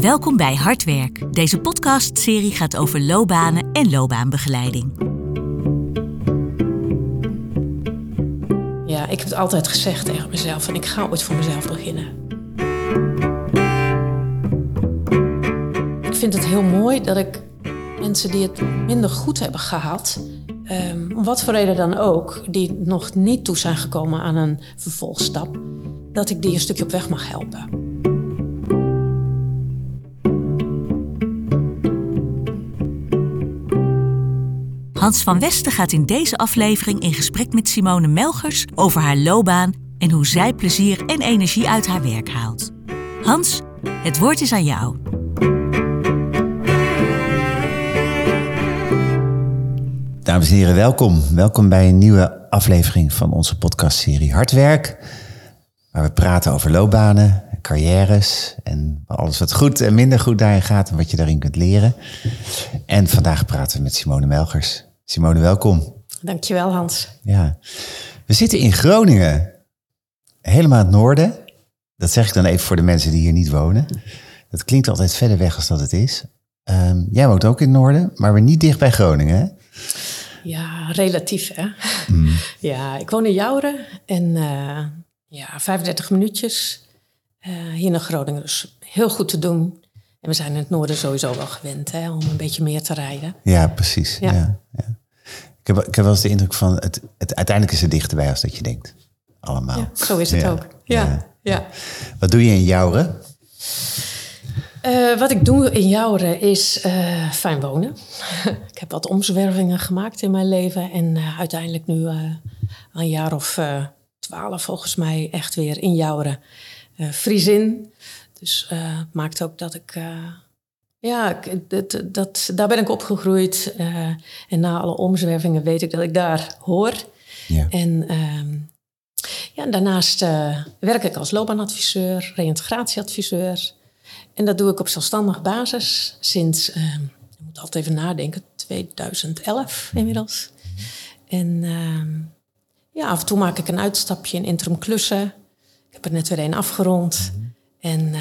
Welkom bij Hardwerk. Deze podcastserie gaat over loopbanen en loopbaanbegeleiding. Ja, ik heb het altijd gezegd tegen mezelf en ik ga ooit voor mezelf beginnen. Ik vind het heel mooi dat ik mensen die het minder goed hebben gehad, um, om wat voor reden dan ook, die nog niet toe zijn gekomen aan een vervolgstap, dat ik die een stukje op weg mag helpen. Hans van Westen gaat in deze aflevering in gesprek met Simone Melgers over haar loopbaan en hoe zij plezier en energie uit haar werk haalt. Hans, het woord is aan jou. Dames en heren, welkom. Welkom bij een nieuwe aflevering van onze podcastserie Hardwerk. Waar we praten over loopbanen, carrières en alles wat goed en minder goed daarin gaat en wat je daarin kunt leren. En vandaag praten we met Simone Melgers. Simone, welkom. Dankjewel, Hans. Ja, we zitten in Groningen, helemaal het noorden. Dat zeg ik dan even voor de mensen die hier niet wonen. Dat klinkt altijd verder weg als dat het is. Um, jij woont ook in het noorden, maar weer niet dicht bij Groningen, hè? Ja, relatief, hè? Mm. Ja, ik woon in Jouren en uh, ja, 35 minuutjes uh, hier naar Groningen. Dus heel goed te doen. En we zijn in het noorden sowieso wel gewend hè, om een beetje meer te rijden. Ja, precies. Ja. ja, Ik, heb, ik heb wel eens de indruk van, het, het, uiteindelijk is het dichterbij als dat je denkt. Allemaal. Ja, zo is het ook. Ja, ja. Wat doe je in Jouren? Uh, wat ik doe in Jouren is uh, fijn wonen. ik heb wat omzwervingen gemaakt in mijn leven. En uh, uiteindelijk nu een jaar of twaalf volgens mij echt weer in Jouren. Friesin. Dus uh, maakt ook dat ik. Uh, ja, dat, dat, daar ben ik opgegroeid. Uh, en na alle omzwervingen weet ik dat ik daar hoor. Ja. En ehm, ja, daarnaast werk ik als loopbaanadviseur, reïntegratieadviseur. En dat doe ik op zelfstandige basis sinds, ehm, ik moet altijd even nadenken, 2011 inmiddels. En ehm, ja, af en toe maak ik een uitstapje in interim klussen. Ik heb er net weer een afgerond. En uh,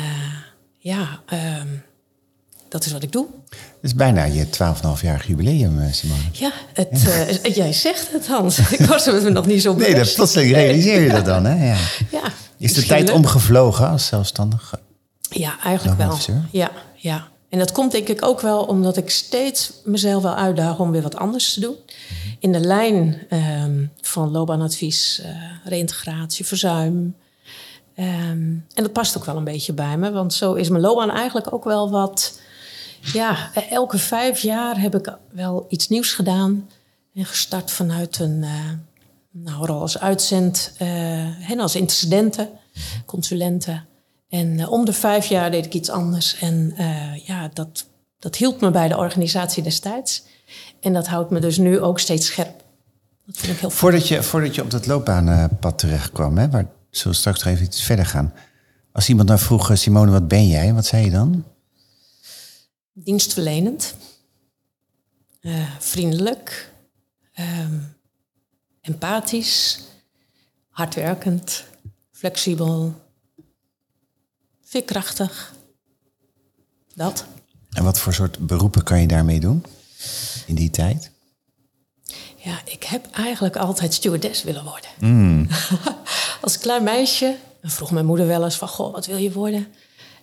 ja, um, dat is wat ik doe. Het is bijna je 12,5-jarig jubileum, eh, Simone. Ja, het, ja. Uh, jij zegt het, Hans. ik was er nog niet zo bewust. Nee, dat plotseling realiseer je dat dan, hè? Ja. ja is de tijd omgevlogen als zelfstandig? Ja, eigenlijk wel. Ja, ja. En dat komt denk ik ook wel omdat ik steeds mezelf wel uitdaag om weer wat anders te doen. Mhm. In de lijn um, van loopbaanadvies, uh, reïntegratie, verzuim, Um, en dat past ook wel een beetje bij me, want zo is mijn loopbaan eigenlijk ook wel wat. Ja, elke vijf jaar heb ik wel iets nieuws gedaan. En gestart vanuit een uh, nou, rol als uitzend uh, en als intercedenten, consulenten. En uh, om de vijf jaar deed ik iets anders. En ja, dat, dat hield me bij de organisatie destijds. En dat houdt me dus nu ook steeds scherp. Dat vind ik heel voordat, je, voordat je op dat loopbaanpad terecht kwam, hè, waar zullen straks nog even iets verder gaan. Als iemand nou vroeg, eh, Simone, wat ben jij? Wat zei je dan? Dienstverlenend. Uh, vriendelijk. Uh, empathisch. Hardwerkend. Flexibel. Veerkrachtig. Dat. En wat voor soort beroepen kan je daarmee doen? In die tijd? Ja, ik heb eigenlijk altijd stewardess willen worden. Mm. Als klein meisje vroeg mijn moeder wel eens van... Goh, wat wil je worden?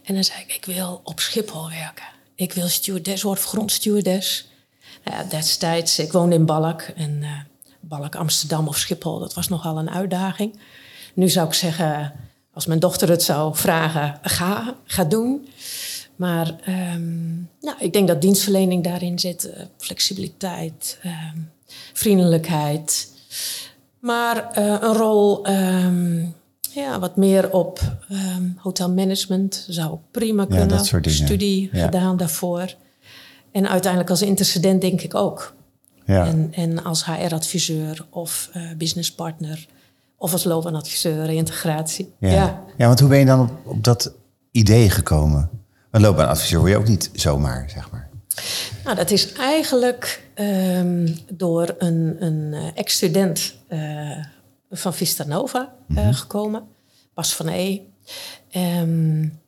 En dan zei ik, ik wil op Schiphol werken. Ik wil stewardess worden, grondstewardess. Nou ja, destijds, ik woonde in Balk. En uh, Balk, Amsterdam of Schiphol, dat was nogal een uitdaging. Nu zou ik zeggen, als mijn dochter het zou vragen, ga, ga doen. Maar um, nou, ik denk dat dienstverlening daarin zit. Uh, flexibiliteit, um, vriendelijkheid. Maar uh, een rol um, ja, wat meer op um, hotelmanagement zou ook prima kunnen. Ja, dat soort dingen. Studie ja. gedaan daarvoor. En uiteindelijk als intercedent denk ik ook. Ja. En, en als HR-adviseur of uh, businesspartner of als loopbaanadviseur, reïntegratie. Ja. Ja. ja, want hoe ben je dan op, op dat idee gekomen? Een loopbaanadviseur word je ook niet zomaar, zeg maar. Nou, dat is eigenlijk um, door een, een eh, ex-student uh, van Vista Nova uh, mm -hmm. gekomen, Bas van E. Um,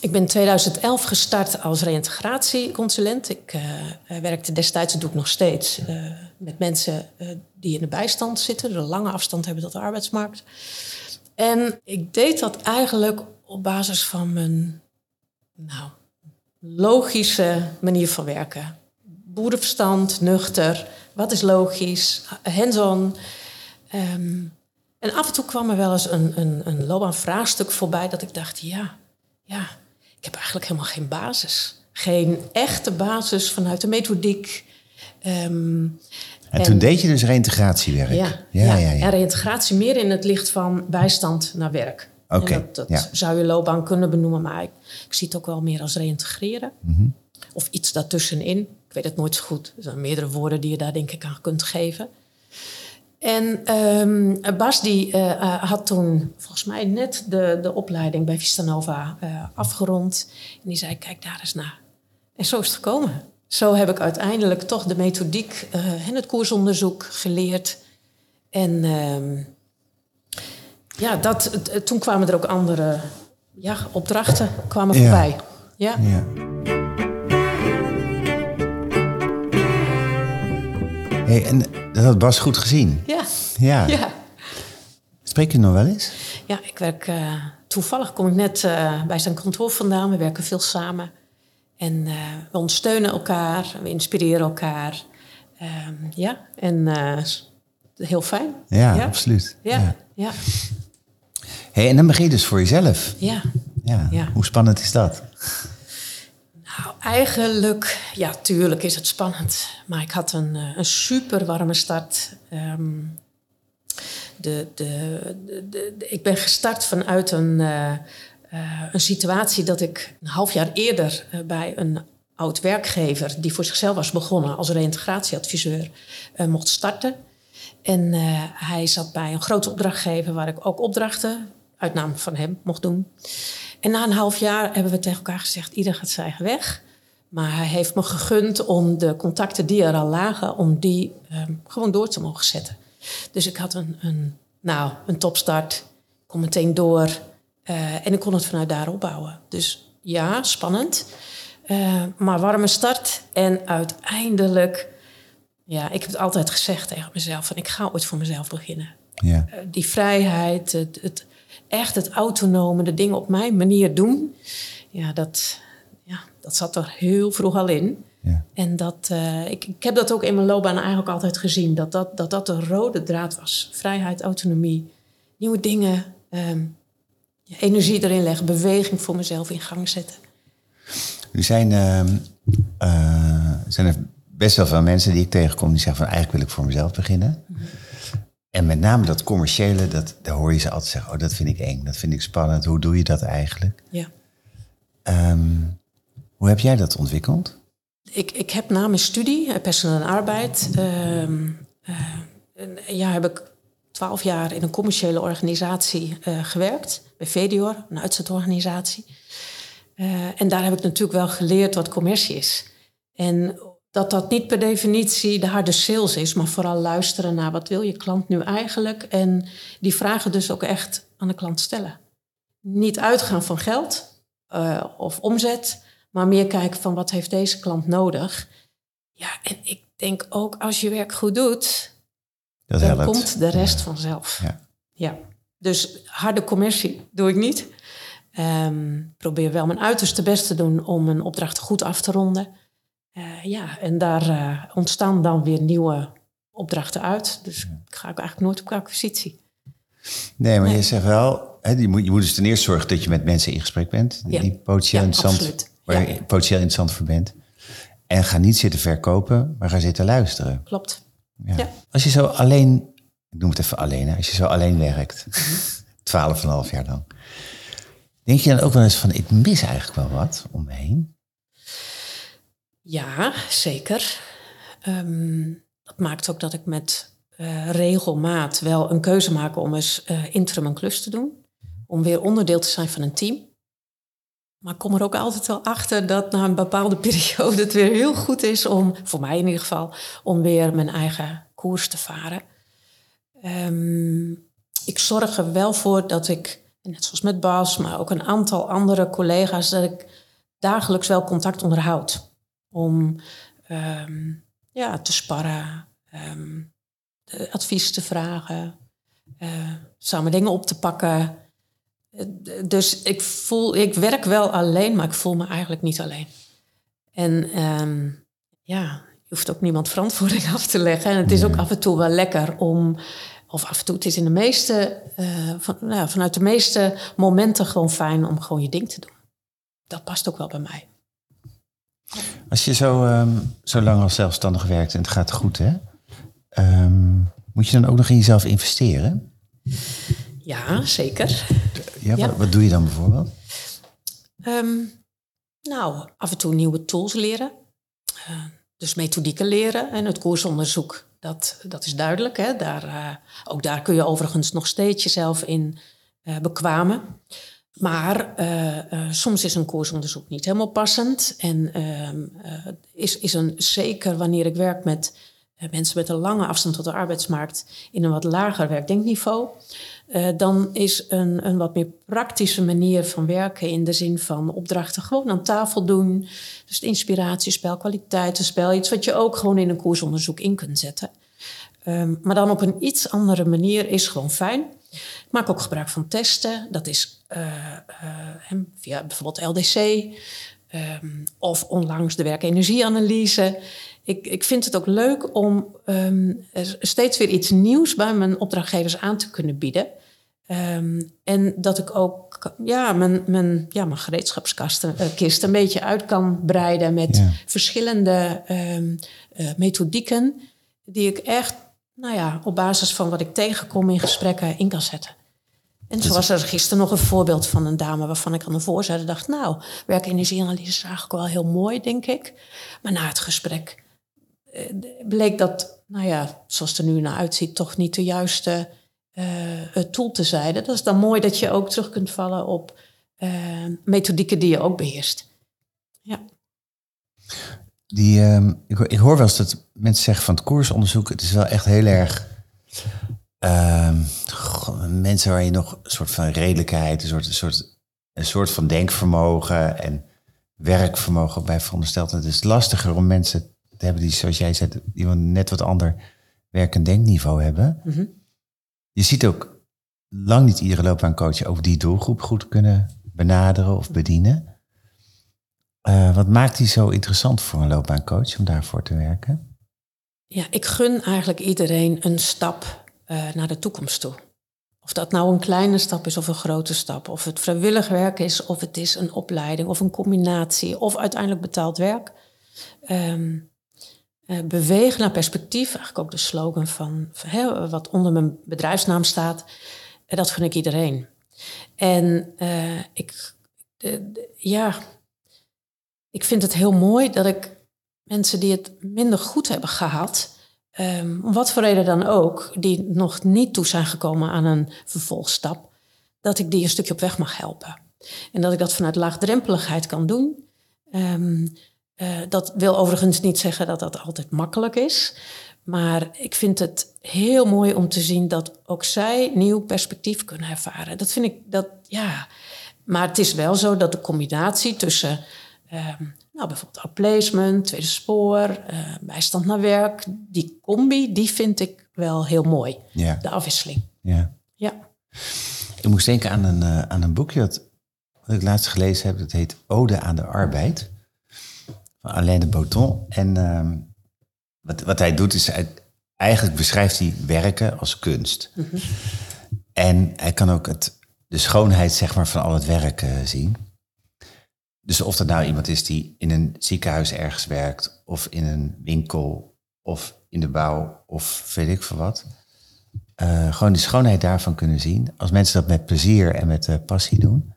ik ben in 2011 gestart als reïntegratieconsulent. Ik uh, werkte destijds, dat doe ik nog steeds, met mensen die in de bijstand zitten, de lange afstand hebben tot de arbeidsmarkt. En ik deed dat eigenlijk op basis van mijn nou, logische manier van werken. Boerenverstand, nuchter, wat is logisch, hands-on. Um, en af en toe kwam er wel eens een, een, een loopbaanvraagstuk voorbij dat ik dacht, ja, ja, ik heb eigenlijk helemaal geen basis. Geen echte basis vanuit de methodiek. Um, en, toen deed je dus reïntegratiewerk? Ja, ja, ja, ja, en reïntegratie meer in het licht van bijstand naar werk. Oké. dat, dat zou je loopbaan kunnen benoemen, maar ik, ik zie het ook wel meer als reïntegreren. Mm -hmm. Of iets daartussenin. Ik weet het nooit zo goed. Er zijn meerdere woorden die je daar denk ik aan kunt geven. En um, Bas die uh, had toen volgens mij net de, de opleiding bij Vistanova uh, afgerond. En die zei, kijk daar eens naar. En zo is het gekomen. Zo heb ik uiteindelijk toch de methodiek en het koersonderzoek geleerd. En ehm, ja, dat, toen kwamen er ook andere ja, opdrachten kwamen voorbij. ja. ja. Hey, en dat had Bas goed gezien. Ja. Ja. ja. Spreek je nog wel eens? Ja, ik werk... Uh, toevallig kom ik net uh, bij zijn kantoor vandaan. We werken veel samen. En uh, we ondersteunen elkaar. We inspireren elkaar. Ehm, ja, en heel fijn. Ja, ja. absoluut. Ja, ja. ja. Hey, en dan begin je dus voor jezelf. Ja. ja. ja. Hoe spannend is dat? Nou, eigenlijk, ja, tuurlijk is het spannend. Maar ik had een, eh, een super warme start. Um, de, de, de, ik ben gestart vanuit een, uh, uh, een situatie dat ik een half jaar eerder bij een oud werkgever, die voor zichzelf was begonnen als reïntegratieadviseur, mocht starten. En hij zat bij een grote opdrachtgever waar ik ook opdrachten, uit naam van hem, mocht doen. En na een half jaar hebben we tegen elkaar gezegd: ieder gaat zijn eigen weg. Maar hij heeft me gegund om de contacten die er al lagen, om die um, gewoon door te mogen zetten. Dus ik had een, een, nou, een topstart, ik kon meteen door uh, en ik kon het vanuit daar opbouwen. Dus ja, spannend, uh, maar warme start. En uiteindelijk, ja, ik heb het altijd gezegd tegen mezelf: van ik ga ooit voor mezelf beginnen. Ja. Uh, die vrijheid, het, het, echt het autonome, de dingen op mijn manier doen. Ja, dat, ja, dat zat er heel vroeg al in. Ja. En dat, uh, ik, ik heb dat ook in mijn loopbaan eigenlijk altijd gezien. Dat dat, dat, dat de rode draad was. Vrijheid, autonomie, nieuwe dingen, um, energie erin leggen, beweging voor mezelf in gang zetten. Er zijn, uh, uh, zijn er best wel veel mensen die ik tegenkom die zeggen van eigenlijk wil ik voor mezelf beginnen. Mm -hmm. En met name dat commerciële, dat, daar hoor je ze altijd zeggen, oh dat vind ik eng, dat vind ik spannend. Hoe doe je dat eigenlijk? Ja. Um, hoe heb jij dat ontwikkeld? Ik, ik heb na mijn studie, personeel en arbeid, uh, uh, ja, heb ik twaalf jaar in een commerciële organisatie uh, gewerkt. Bij Vedior, een uitzetorganisatie. Uh, en daar heb ik natuurlijk wel geleerd wat commercie is. En dat dat niet per definitie de harde sales is, maar vooral luisteren naar wat wil je klant nu eigenlijk. En die vragen dus ook echt aan de klant stellen. Niet uitgaan van geld uh, of omzet, maar meer kijken van wat heeft deze klant nodig. Ja, en ik denk ook als je werk goed doet, dat dan helpt. komt de rest ja. vanzelf. Ja. ja. Dus harde commercie doe ik niet. Um, probeer wel mijn uiterste best te doen om een opdracht goed af te ronden. Uh, ja, en daar uh, ontstaan dan weer nieuwe opdrachten uit. Dus ik ga ook eigenlijk nooit op acquisitie. Nee, maar nee. je zegt wel, hè, je, moet, je moet dus ten eerste zorgen dat je met mensen in gesprek bent. Ja. Die potentieel ja, interessant, waar Ja. potentieel interessant voor bent. En ga niet zitten verkopen, maar ga zitten luisteren. Klopt. Ja. Als je zo alleen, ik noem het even alleen, hè, als je zo alleen werkt, twaalf en een half jaar lang. Denk je dan ook wel eens van, ik mis eigenlijk wel wat om me heen? Ja, zeker. Um, dat maakt ook dat ik met uh, regelmaat wel een keuze maak om eens uh, interim een klus te doen. Om weer onderdeel te zijn van een team. Maar kom er ook altijd wel achter dat na een bepaalde periode het weer heel goed is om, voor mij in ieder geval, om weer mijn eigen koers te varen. Um, ik zorg er wel voor dat ik net zoals met Bas, maar ook een aantal andere collega's, dat ik dagelijks wel contact onderhoud. Om ehm, ja, te sparren, ehm, advies te vragen, uh, samen dingen op te pakken. Eh, dus ik voel, ik werk wel alleen, maar ik voel me eigenlijk niet alleen. En ehm, ja, je hoeft ook niemand verantwoording af te leggen. En het is ook af en toe wel lekker om, of af en toe, het is in de meeste, uh, van, nou, vanuit de meeste momenten gewoon fijn om gewoon je ding te doen. Dat past ook wel bij mij. Als je zo, um, zo lang als zelfstandig werkt en het gaat goed, hè? Um, moet je dan ook nog in jezelf investeren? Ja, zeker. Ja, Wat, wat, doe je dan bijvoorbeeld? Um, nou, af en toe nieuwe tools leren. Uh, dus methodieken leren en het koersonderzoek. Dat, dat is duidelijk. Hè? Daar, uh, ook daar kun je overigens nog steeds jezelf in uh, bekwamen. Maar soms is een koersonderzoek niet helemaal passend. En ehm, is, is een, zeker wanneer ik werk met mensen met een lange afstand tot de arbeidsmarkt in een wat lager werkdenkniveau. Dan is een, een wat meer praktische manier van werken in de zin van opdrachten gewoon aan tafel doen. Dus het inspiratiespel, kwaliteitenspel, iets wat je ook gewoon in een koersonderzoek in kunt zetten. Um, maar dan op een iets andere manier is gewoon fijn. Ik maak ook gebruik van testen. Dat is uh, uh, via bijvoorbeeld LDC um, of onlangs de werkenergieanalyse ik, ik vind het ook leuk om um, steeds weer iets nieuws bij mijn opdrachtgevers aan te kunnen bieden. Um, en dat ik ook ja, mijn, mijn, ja, mijn gereedschapskist uh, een beetje uit kan breiden met ja. verschillende um, uh, methodieken. Die ik echt nou ja, op basis van wat ik tegenkom in gesprekken in kan zetten. En zo was er gisteren nog een voorbeeld van een dame waarvan ik aan de voorzijde dacht... nou, werkenergieanalyse is eigenlijk wel heel mooi, denk ik. Maar na het gesprek eh, bleek dat, nou ja, zoals het er nu naar uitziet, toch niet de juiste uh, tool te zijn. Dat is dan mooi dat je ook terug kunt vallen op uh, methodieken die je ook beheerst. Ja. Die, uh, ik, ik, hoor wel eens dat mensen zeggen van het koersonderzoek, het is wel echt heel erg ehm, mensen waar je nog een soort van redelijkheid, een soort, een soort, een soort van denkvermogen en werkvermogen bij verondersteld. Het is lastiger om mensen hebben die, zoals jij zei, die net wat ander werk- en denkniveau hebben. Mhm. Je ziet ook lang niet iedere loopbaancoach over die doelgroep goed kunnen benaderen of bedienen. Uh, wat maakt die zo interessant voor een loopbaancoach om daarvoor te werken? Ja, ik gun eigenlijk iedereen een stap uh, naar de toekomst toe. Of dat nou een kleine stap is of een grote stap. Of het vrijwillig werk is, of het is een opleiding of een combinatie. Of uiteindelijk betaald werk. Um, uh, bewegen naar perspectief, eigenlijk ook de slogan van, wat onder mijn bedrijfsnaam staat, dat gun ik iedereen. En ik, ja, ik vind het heel mooi dat ik mensen die het minder goed hebben gehad, om wat voor reden dan ook, die nog niet toe zijn gekomen aan een vervolgstap, dat ik die een stukje op weg mag helpen. En dat ik dat vanuit laagdrempeligheid kan doen. Um, uh, dat wil overigens niet zeggen dat dat altijd makkelijk is. Maar ik vind het heel mooi om te zien dat ook zij nieuw perspectief kunnen ervaren. Dat vind ik dat, ja. Maar het is wel zo dat de combinatie tussen, uh, nou bijvoorbeeld outplacement, tweede spoor, uh, bijstand naar werk, die combi, die vind ik wel heel mooi. Ja. De afwisseling. Ja. ja. Ik moest denken aan een, uh, aan een boekje dat, wat ik laatst gelezen heb. Dat heet Ode aan de Arbeid van Alain de Botton. En uh, wat, wat hij doet is, hij, eigenlijk beschrijft hij werken als kunst. Mm -hmm. En hij kan ook het, de schoonheid zeg maar, van al het werk uh, zien. Dus of dat nou iemand is die in een ziekenhuis ergens werkt, of in een winkel, of in de bouw, of weet ik veel wat. Uh, gewoon de schoonheid daarvan kunnen zien. Als mensen dat met plezier en met uh, passie doen.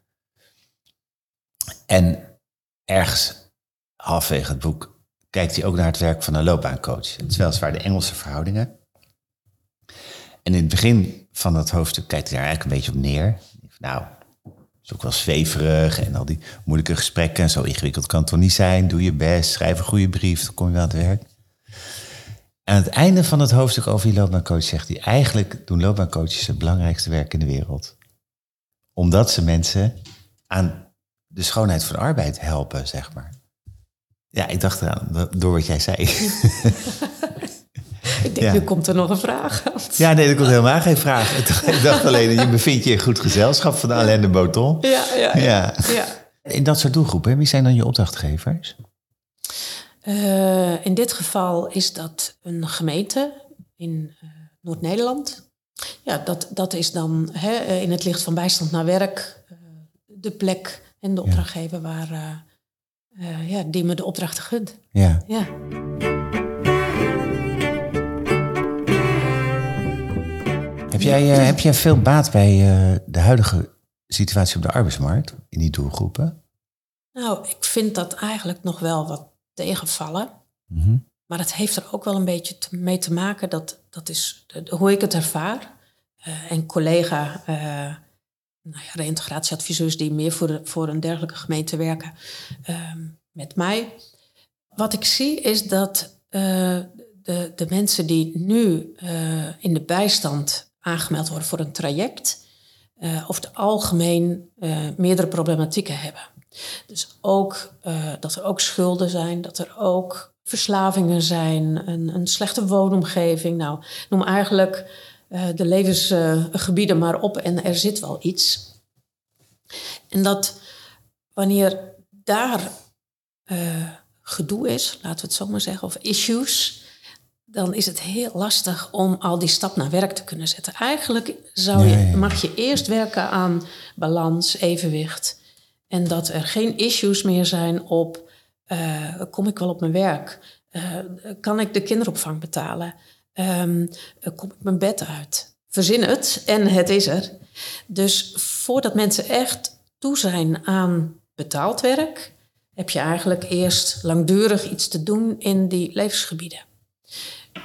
En ergens halfwege het boek kijkt hij ook naar het werk van een loopbaancoach. Het is de Engelse verhoudingen. En in het begin van dat hoofdstuk kijkt hij daar eigenlijk een beetje op neer. Nou, is ook wel zweverig en al die moeilijke gesprekken. Zo ingewikkeld kan het toch niet zijn. Doe je best, schrijf een goede brief, dan kom je aan het werk. Aan het einde van het hoofdstuk over die loopbaancoach zegt hij... eigenlijk doen loopbaancoaches het belangrijkste werk in de wereld. omdat ze mensen aan de schoonheid van arbeid helpen, zeg maar. Ja, ik dacht eraan, door wat jij zei. Ik denk, Ja. nu komt er nog een vraag. Ja, nee, er komt helemaal geen vraag. Ik dacht alleen, je bevindt je in goed gezelschap van Alain de Boton. Ja, ja, ja. In dat soort doelgroepen, wie zijn dan je opdrachtgevers? Eh, in dit geval is dat een gemeente in eh, Noord-Nederland. Ja, dat, dat is dan hè, eh, in het licht van bijstand naar werk de plek en de opdrachtgever waar ja, die me de opdrachten gunt. Ja. Ja. Heb jij, eh, heb jij veel baat bij eh, de huidige situatie op de arbeidsmarkt, in die doelgroepen? Nou, ik vind dat eigenlijk nog wel wat tegenvallen. Mhm. Maar het heeft er ook wel een beetje mee te maken, dat, dat is de- de- hoe ik het ervaar. Eh, en collega, eh nou ja, reïntegratieadviseurs die meer voor, de- voor een dergelijke gemeente werken ehm, met mij. Wat ik zie is dat de, de mensen die nu in de bijstand aangemeld worden voor een traject, eh over het algemeen eh, meerdere problematieken hebben. Dus ook eh, dat er ook schulden zijn, dat er ook verslavingen zijn, een, een slechte woonomgeving. Nou, noem eigenlijk de levensgebieden maar op en er zit wel iets. En dat wanneer daar gedoe is, laten we het zo maar zeggen, of issues, dan is het heel lastig om al die stap naar werk te kunnen zetten. Eigenlijk zou je, Ja, ja, ja. mag je eerst werken aan balans, evenwicht. En dat er geen issues meer zijn op, eh, kom ik wel op mijn werk? Eh, kan ik de kinderopvang betalen? Ehm, eh, kom ik mijn bed uit? Verzin het en het is er. Dus voordat mensen echt toe zijn aan betaald werk, heb je eigenlijk eerst langdurig iets te doen in die levensgebieden.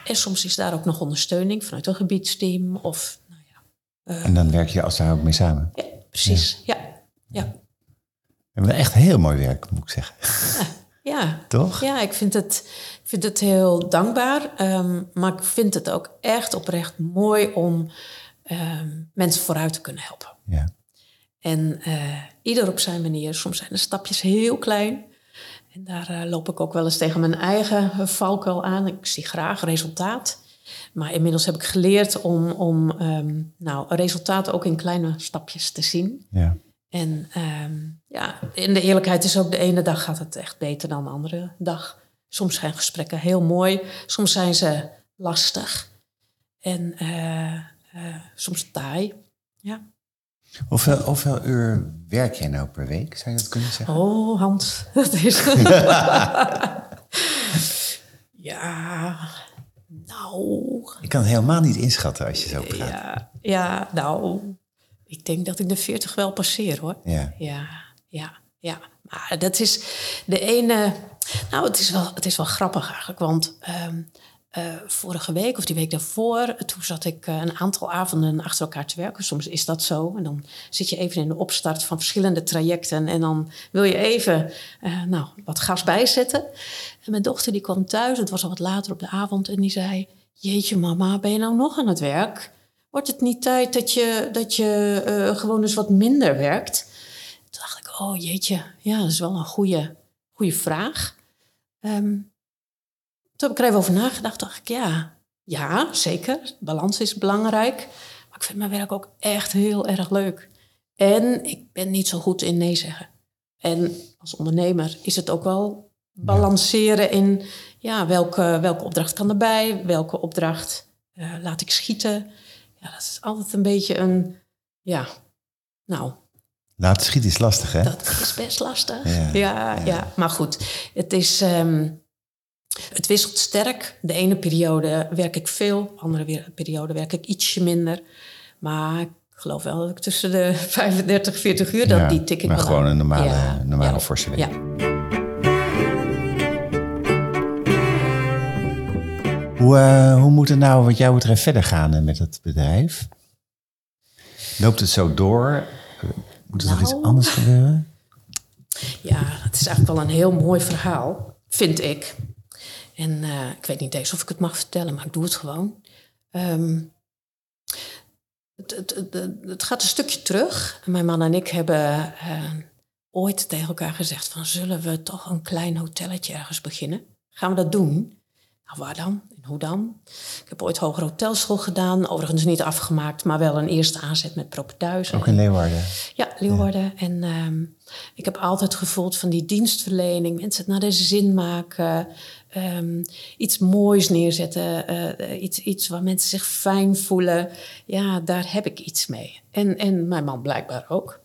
En soms is daar ook nog ondersteuning vanuit een gebiedsteam of, nou ja, En dan werk je als daar ook mee samen. ja precies. Ja. Ja. We hebben echt heel mooi werk, moet ik zeggen. Ja. Toch? Ja, ik vind het, ik vind het heel dankbaar. ehm, maar ik vind het ook echt oprecht mooi om ehm, mensen vooruit te kunnen helpen. Ja. En eh, ieder op zijn manier. Soms zijn de stapjes heel klein. En daar eh, loop ik ook wel eens tegen mijn eigen valkuil aan. Ik zie graag resultaat. Maar inmiddels heb ik geleerd om, om ehm, nou, een resultaat ook in kleine stapjes te zien. ja. En ehm, ja, in de eerlijkheid is ook de ene dag gaat het echt beter dan de andere dag. Soms zijn gesprekken heel mooi, soms zijn ze lastig en eh, eh, soms taai. Ja. Hoeveel, hoeveel uur werk jij nou per week? Zou je dat kunnen zeggen? Oh, Hans, dat is. ja, nou. Ik kan het helemaal niet inschatten als je zo praat. Ja, ja, nou. Ik denk dat ik de 40 wel passeer hoor. Ja. Ja, ja, ja. Maar dat is de ene. Nou, het is wel, het is wel grappig eigenlijk. Want ehm, eh, vorige week of die week daarvoor, toen zat ik eh, een aantal avonden achter elkaar te werken. Soms is dat zo. En dan zit je even in de opstart van verschillende trajecten. En dan wil je even eh, nou, wat gas bijzetten. En mijn dochter die kwam thuis, het was al wat later op de avond, en die zei: Jeetje, mama, ben je nou nog aan het werk? Wordt het niet tijd dat je, dat je gewoon eens wat minder werkt? Toen dacht ik, oh jeetje, ja, dat is wel een goede, goede vraag. Ehm, toen heb ik er even over nagedacht, dacht ik, ja, ja, zeker. Balans is belangrijk. Maar ik vind mijn werk ook echt heel erg leuk. En ik ben niet zo goed in nee zeggen. En als ondernemer is het ook wel balanceren in, ja, welke, welke opdracht kan erbij? Welke opdracht eh, laat ik schieten? Ja, dat is altijd een beetje een, ja, nou, Laten schieten is lastig, hè? dat is best lastig. Ja, Ja, ja, maar goed. Het is... ehm, het wisselt sterk. De ene periode werk ik veel, de andere periode werk ik ietsje minder. Maar ik geloof wel dat ik tussen de 35, 40 uur, dat, Ja, die tik ik maar gewoon aan. een normale, Ja, normale ja, forse week. Hoe, eh, hoe moet het nou wat jou betreft verder gaan eh, met het bedrijf? Loopt het zo door? Moet er nog iets Nou. anders gebeuren? Ja, het is eigenlijk wel een heel mooi verhaal, vind ik. En eh, ik weet niet eens of ik het mag vertellen, maar ik doe het gewoon. Ehm, het, het, het, het gaat een stukje terug. Mijn man en ik hebben eh, ooit tegen elkaar gezegd van... zullen we toch een klein hotelletje ergens beginnen? Gaan we dat doen? Nou, waar dan? En hoe dan? Ik heb ooit hogere hotelschool gedaan. Overigens niet afgemaakt, maar wel een eerste aanzet met propeduizen. Ook in Leeuwarden? Ja, Leeuwarden. En ehm, ik heb altijd gevoeld van die dienstverlening. Mensen het naar de zin maken. Ehm, iets moois neerzetten. eh, iets, iets waar mensen zich fijn voelen. Ja, daar heb ik iets mee. En, en mijn man blijkbaar ook.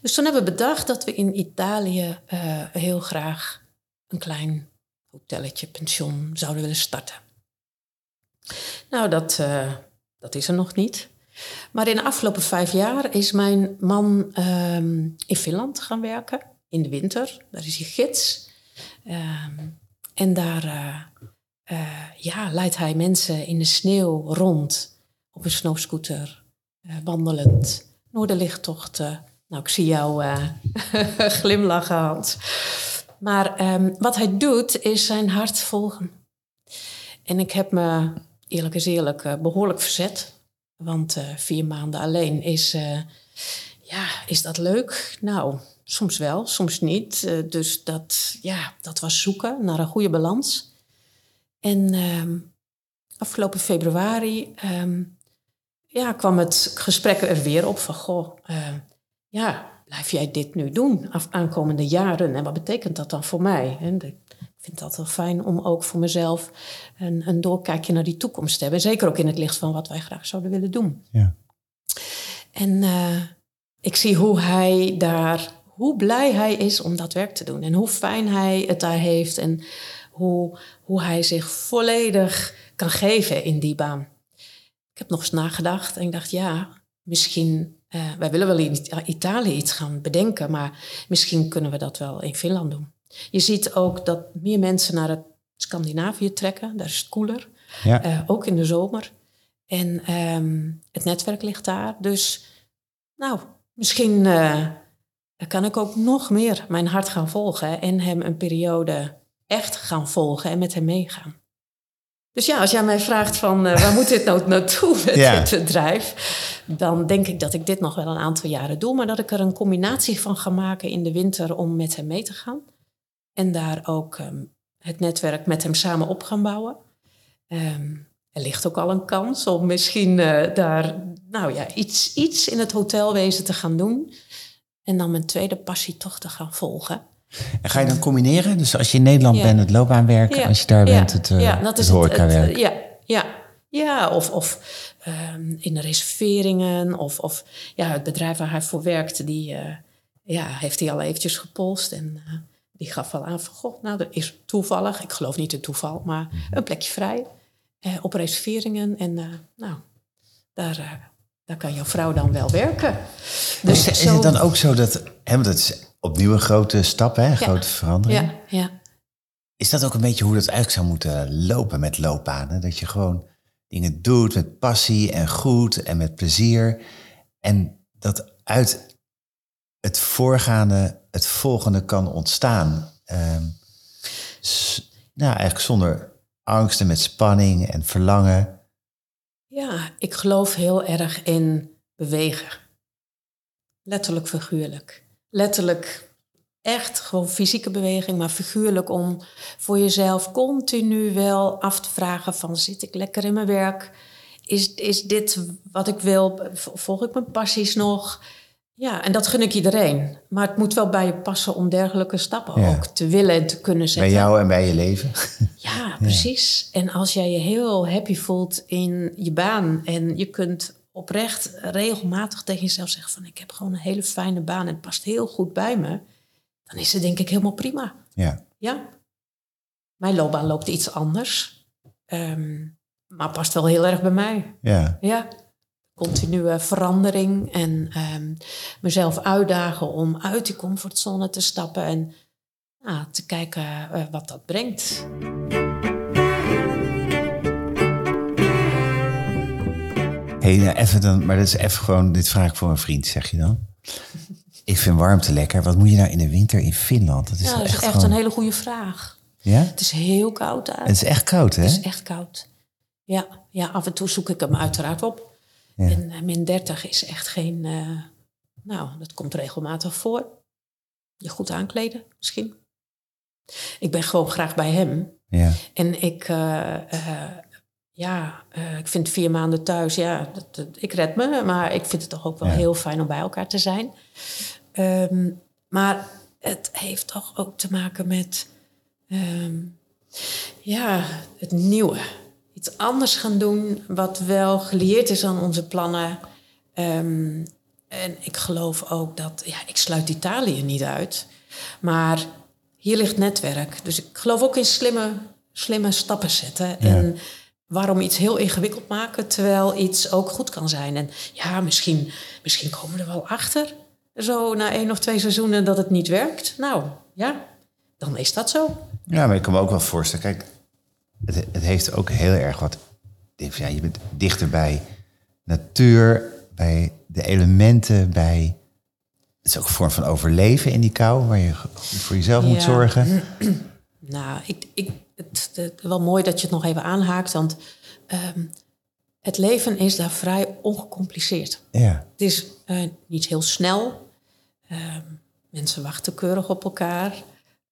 Dus toen hebben we bedacht dat we in Italië eh, heel graag een klein hotelletje, pension zouden willen starten. Nou, dat, eh, dat is er nog niet. Maar in de afgelopen vijf jaar is mijn man ehm, in Finland gaan werken. In de winter. Daar is hij gids. Ehm, en daar eh, eh, ja, leidt hij mensen in de sneeuw rond. Op een snowscooter. eh, wandelend. Noorderlichttochten. Nou, ik zie jou glimlachen, Hans. Maar ehm, wat hij doet, is zijn hart volgen. En ik heb me, eerlijk is eerlijk, eh, behoorlijk verzet. Want vier maanden alleen is, ja, is dat leuk? Nou, soms wel, soms niet. Eh, dus dat, ja, dat was zoeken naar een goede balans. En ehm, afgelopen februari ehm, ja, kwam het gesprek er weer op van... Goh, eh, ja, blijf jij dit nu doen af aankomende jaren? En wat betekent dat dan voor mij? En ik vind dat wel fijn om ook voor mezelf een, een doorkijkje naar die toekomst te hebben. Zeker ook in het licht van wat wij graag zouden willen doen. Ja. En eh, ik zie hoe hij daar, hoe blij hij is om dat werk te doen. En hoe fijn hij het daar heeft. En hoe, hoe hij zich volledig kan geven in die baan. Ik heb nog eens nagedacht en ik dacht, ja, misschien. eh, wij willen wel in Ita- Italië iets gaan bedenken, maar misschien kunnen we dat wel in Finland doen. Je ziet ook dat meer mensen naar het Scandinavië trekken, daar is het koeler. Ja. Eh, ook in de zomer. En ehm, het netwerk ligt daar. Dus nou, misschien kan ik ook nog meer mijn hart gaan volgen en hem een periode echt gaan volgen en met hem meegaan. Dus ja, als jij mij vraagt van eh, waar moet dit nou naartoe met Ja. dit bedrijf, dan denk ik dat ik dit nog wel een aantal jaren doe, maar dat ik er een combinatie van ga maken in de winter om met hem mee te gaan. En daar ook ehm, het netwerk met hem samen op gaan bouwen. Ehm, er ligt ook al een kans om misschien eh, daar nou ja, iets, iets in het hotelwezen te gaan doen. En dan mijn tweede passie toch te gaan volgen. En ga je dan combineren? Dus als je in Nederland Ja. bent, het loopbaanwerk. Ja, Als je daar bent, het, eh ja, dat het is het, het, horecawerk. ja, ja, ja, of, of ehm, in de reserveringen. Of, of ja, het bedrijf waar hij voor werkte, die eh, ja, heeft hij al eventjes gepolst. En eh, die gaf wel aan van, goh, nou, er is toevallig, ik geloof niet in toeval, maar een plekje vrij eh, op reserveringen. En eh, nou, daar, eh, daar kan jouw vrouw dan wel werken. Dus is, het dan ook zo dat, hè, want het is opnieuw een grote stap, hè, een Ja. grote verandering. Ja, ja. Is dat ook een beetje hoe dat eigenlijk zou moeten lopen met loopbanen? Dat je gewoon dingen doet met passie en goed en met plezier. En dat uit het voorgaande het volgende kan ontstaan. Ehm, nou, eigenlijk zonder angst en met spanning en verlangen. Ja, ik geloof heel erg in bewegen. Letterlijk figuurlijk. Letterlijk echt gewoon fysieke beweging, maar figuurlijk om voor jezelf continu wel af te vragen van zit ik lekker in mijn werk? Is, is dit wat ik wil? Volg ik mijn passies nog? Ja, en dat gun ik iedereen. Maar het moet wel bij je passen om dergelijke stappen Ja. ook te willen en te kunnen zetten. Bij jou en bij je leven. Ja, precies. En als jij je heel happy voelt in je baan en je kunt oprecht regelmatig tegen jezelf zeggen van ik heb gewoon een hele fijne baan en het past heel goed bij me, dan is het denk ik helemaal prima. Ja. Ja. Mijn loopbaan loopt iets anders, Ehm, maar past wel heel erg bij mij. Ja. Ja. Continue verandering en ehm, mezelf uitdagen om uit die comfortzone te stappen en ja, te kijken eh, wat dat brengt. Hey, nou even dan, maar dat is even gewoon, dit vraag ik voor een vriend, zeg je dan? Ik vind warmte lekker. Wat moet je nou in de winter in Finland? Dat is Ja, wel dat is echt, echt gewoon- een hele goede vraag. Ja? Het is heel koud daar. Het is echt koud, hè? Het is echt koud. Ja, ja, af en toe zoek ik hem uiteraard op. En uh, min 30 is echt geen. Uh, nou, dat komt regelmatig voor. Je goed aankleden, misschien. Ik ben gewoon graag bij hem. Ja. En ik, uh, ja, ik vind vier maanden thuis, ja, dat, dat, ik red me. Maar ik vind het toch ook wel ja. heel fijn om bij elkaar te zijn. Um, maar het heeft toch ook te maken met. Um, ja, het nieuwe iets anders gaan doen wat wel gelieerd is aan onze plannen. Um, en ik geloof ook dat, ja, ik sluit Italië niet uit, maar hier ligt netwerk. Dus ik geloof ook in slimme, slimme stappen zetten. Ja. En waarom iets heel ingewikkeld maken terwijl iets ook goed kan zijn. En ja, misschien, misschien komen we er wel achter, zo na één of twee seizoenen, dat het niet werkt. Nou ja, dan is dat zo. Ja, maar ik kan me ook wel voorstellen, kijk, het, het heeft ook heel erg wat. Ja, je bent dichter bij natuur, bij de elementen, bij. Het is ook een vorm van overleven in die kou, waar je voor jezelf ja. moet zorgen. Nou, ik, ik, het, het, wel mooi dat je het nog even aanhaakt, want um, het leven is daar vrij ongecompliceerd. Ja. Het is uh, niet heel snel. Um, mensen wachten keurig op elkaar.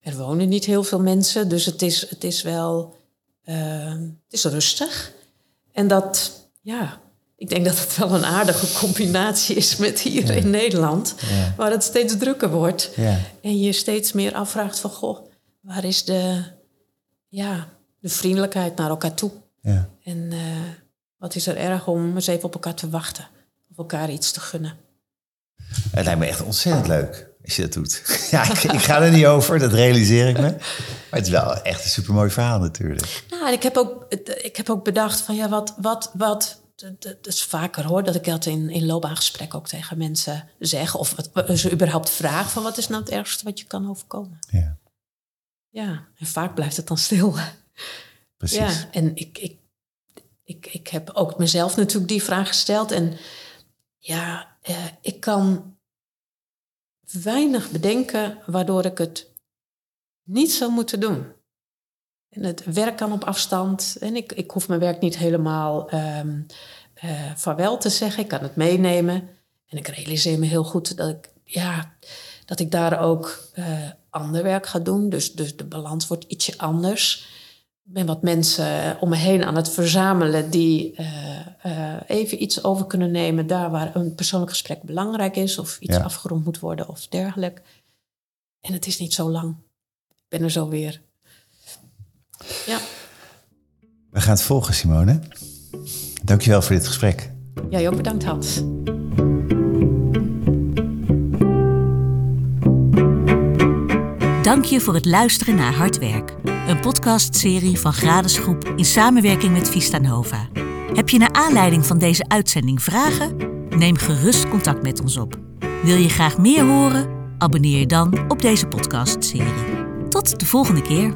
Er wonen niet heel veel mensen, dus het is, het is wel uh, het is rustig. En dat, ja, ik denk dat het wel een aardige combinatie is met hier ja. in Nederland, ja. waar het steeds drukker wordt. Ja. En je steeds meer afvraagt van, goh, waar is de, ja, de vriendelijkheid naar elkaar toe? En uh, wat is er erg om eens even op elkaar te wachten, of elkaar iets te gunnen. Het lijkt me echt ontzettend leuk als je dat doet. Ja, ik, ik, ga er niet over, dat realiseer ik me. Maar het is wel echt een supermooi verhaal natuurlijk. Nou, en ik heb ook, ik heb ook bedacht van ja, wat, wat, wat dat is vaker hoor, dat ik dat in, in loopbaangesprekken ook tegen mensen zeg. Of wat, ze überhaupt vraag van wat is nou het ergste wat je kan overkomen. Ja. Ja, en vaak blijft het dan stil. Precies. Ja, en ik, ik, ik, ik heb ook mezelf natuurlijk die vraag gesteld. En ja, eh, ik kan weinig bedenken waardoor ik het niet zou moeten doen. En het werk kan op afstand. En ik, ik hoef mijn werk niet helemaal um, uh, vaarwel te zeggen. Ik kan het meenemen. En ik realiseer me heel goed dat ik, ja, dat ik daar ook uh, ander werk ga doen. Dus, dus de balans wordt ietsje anders. Ik ben wat mensen om me heen aan het verzamelen die uh, uh, even iets over kunnen nemen daar waar een persoonlijk gesprek belangrijk is of iets ja. afgerond moet worden of dergelijke. En het is niet zo lang. Ik ben er zo weer. Ja. We gaan het volgen, Simone. Dankjewel voor dit gesprek. Jij ook bedankt, Hans. Dank je voor het luisteren naar Hard Werk, een podcastserie van Gradesgroep in samenwerking met Vista Nova. Heb je naar aanleiding van deze uitzending vragen? Neem gerust contact met ons op. Wil je graag meer horen? Abonneer je dan op deze podcastserie. Tot de volgende keer.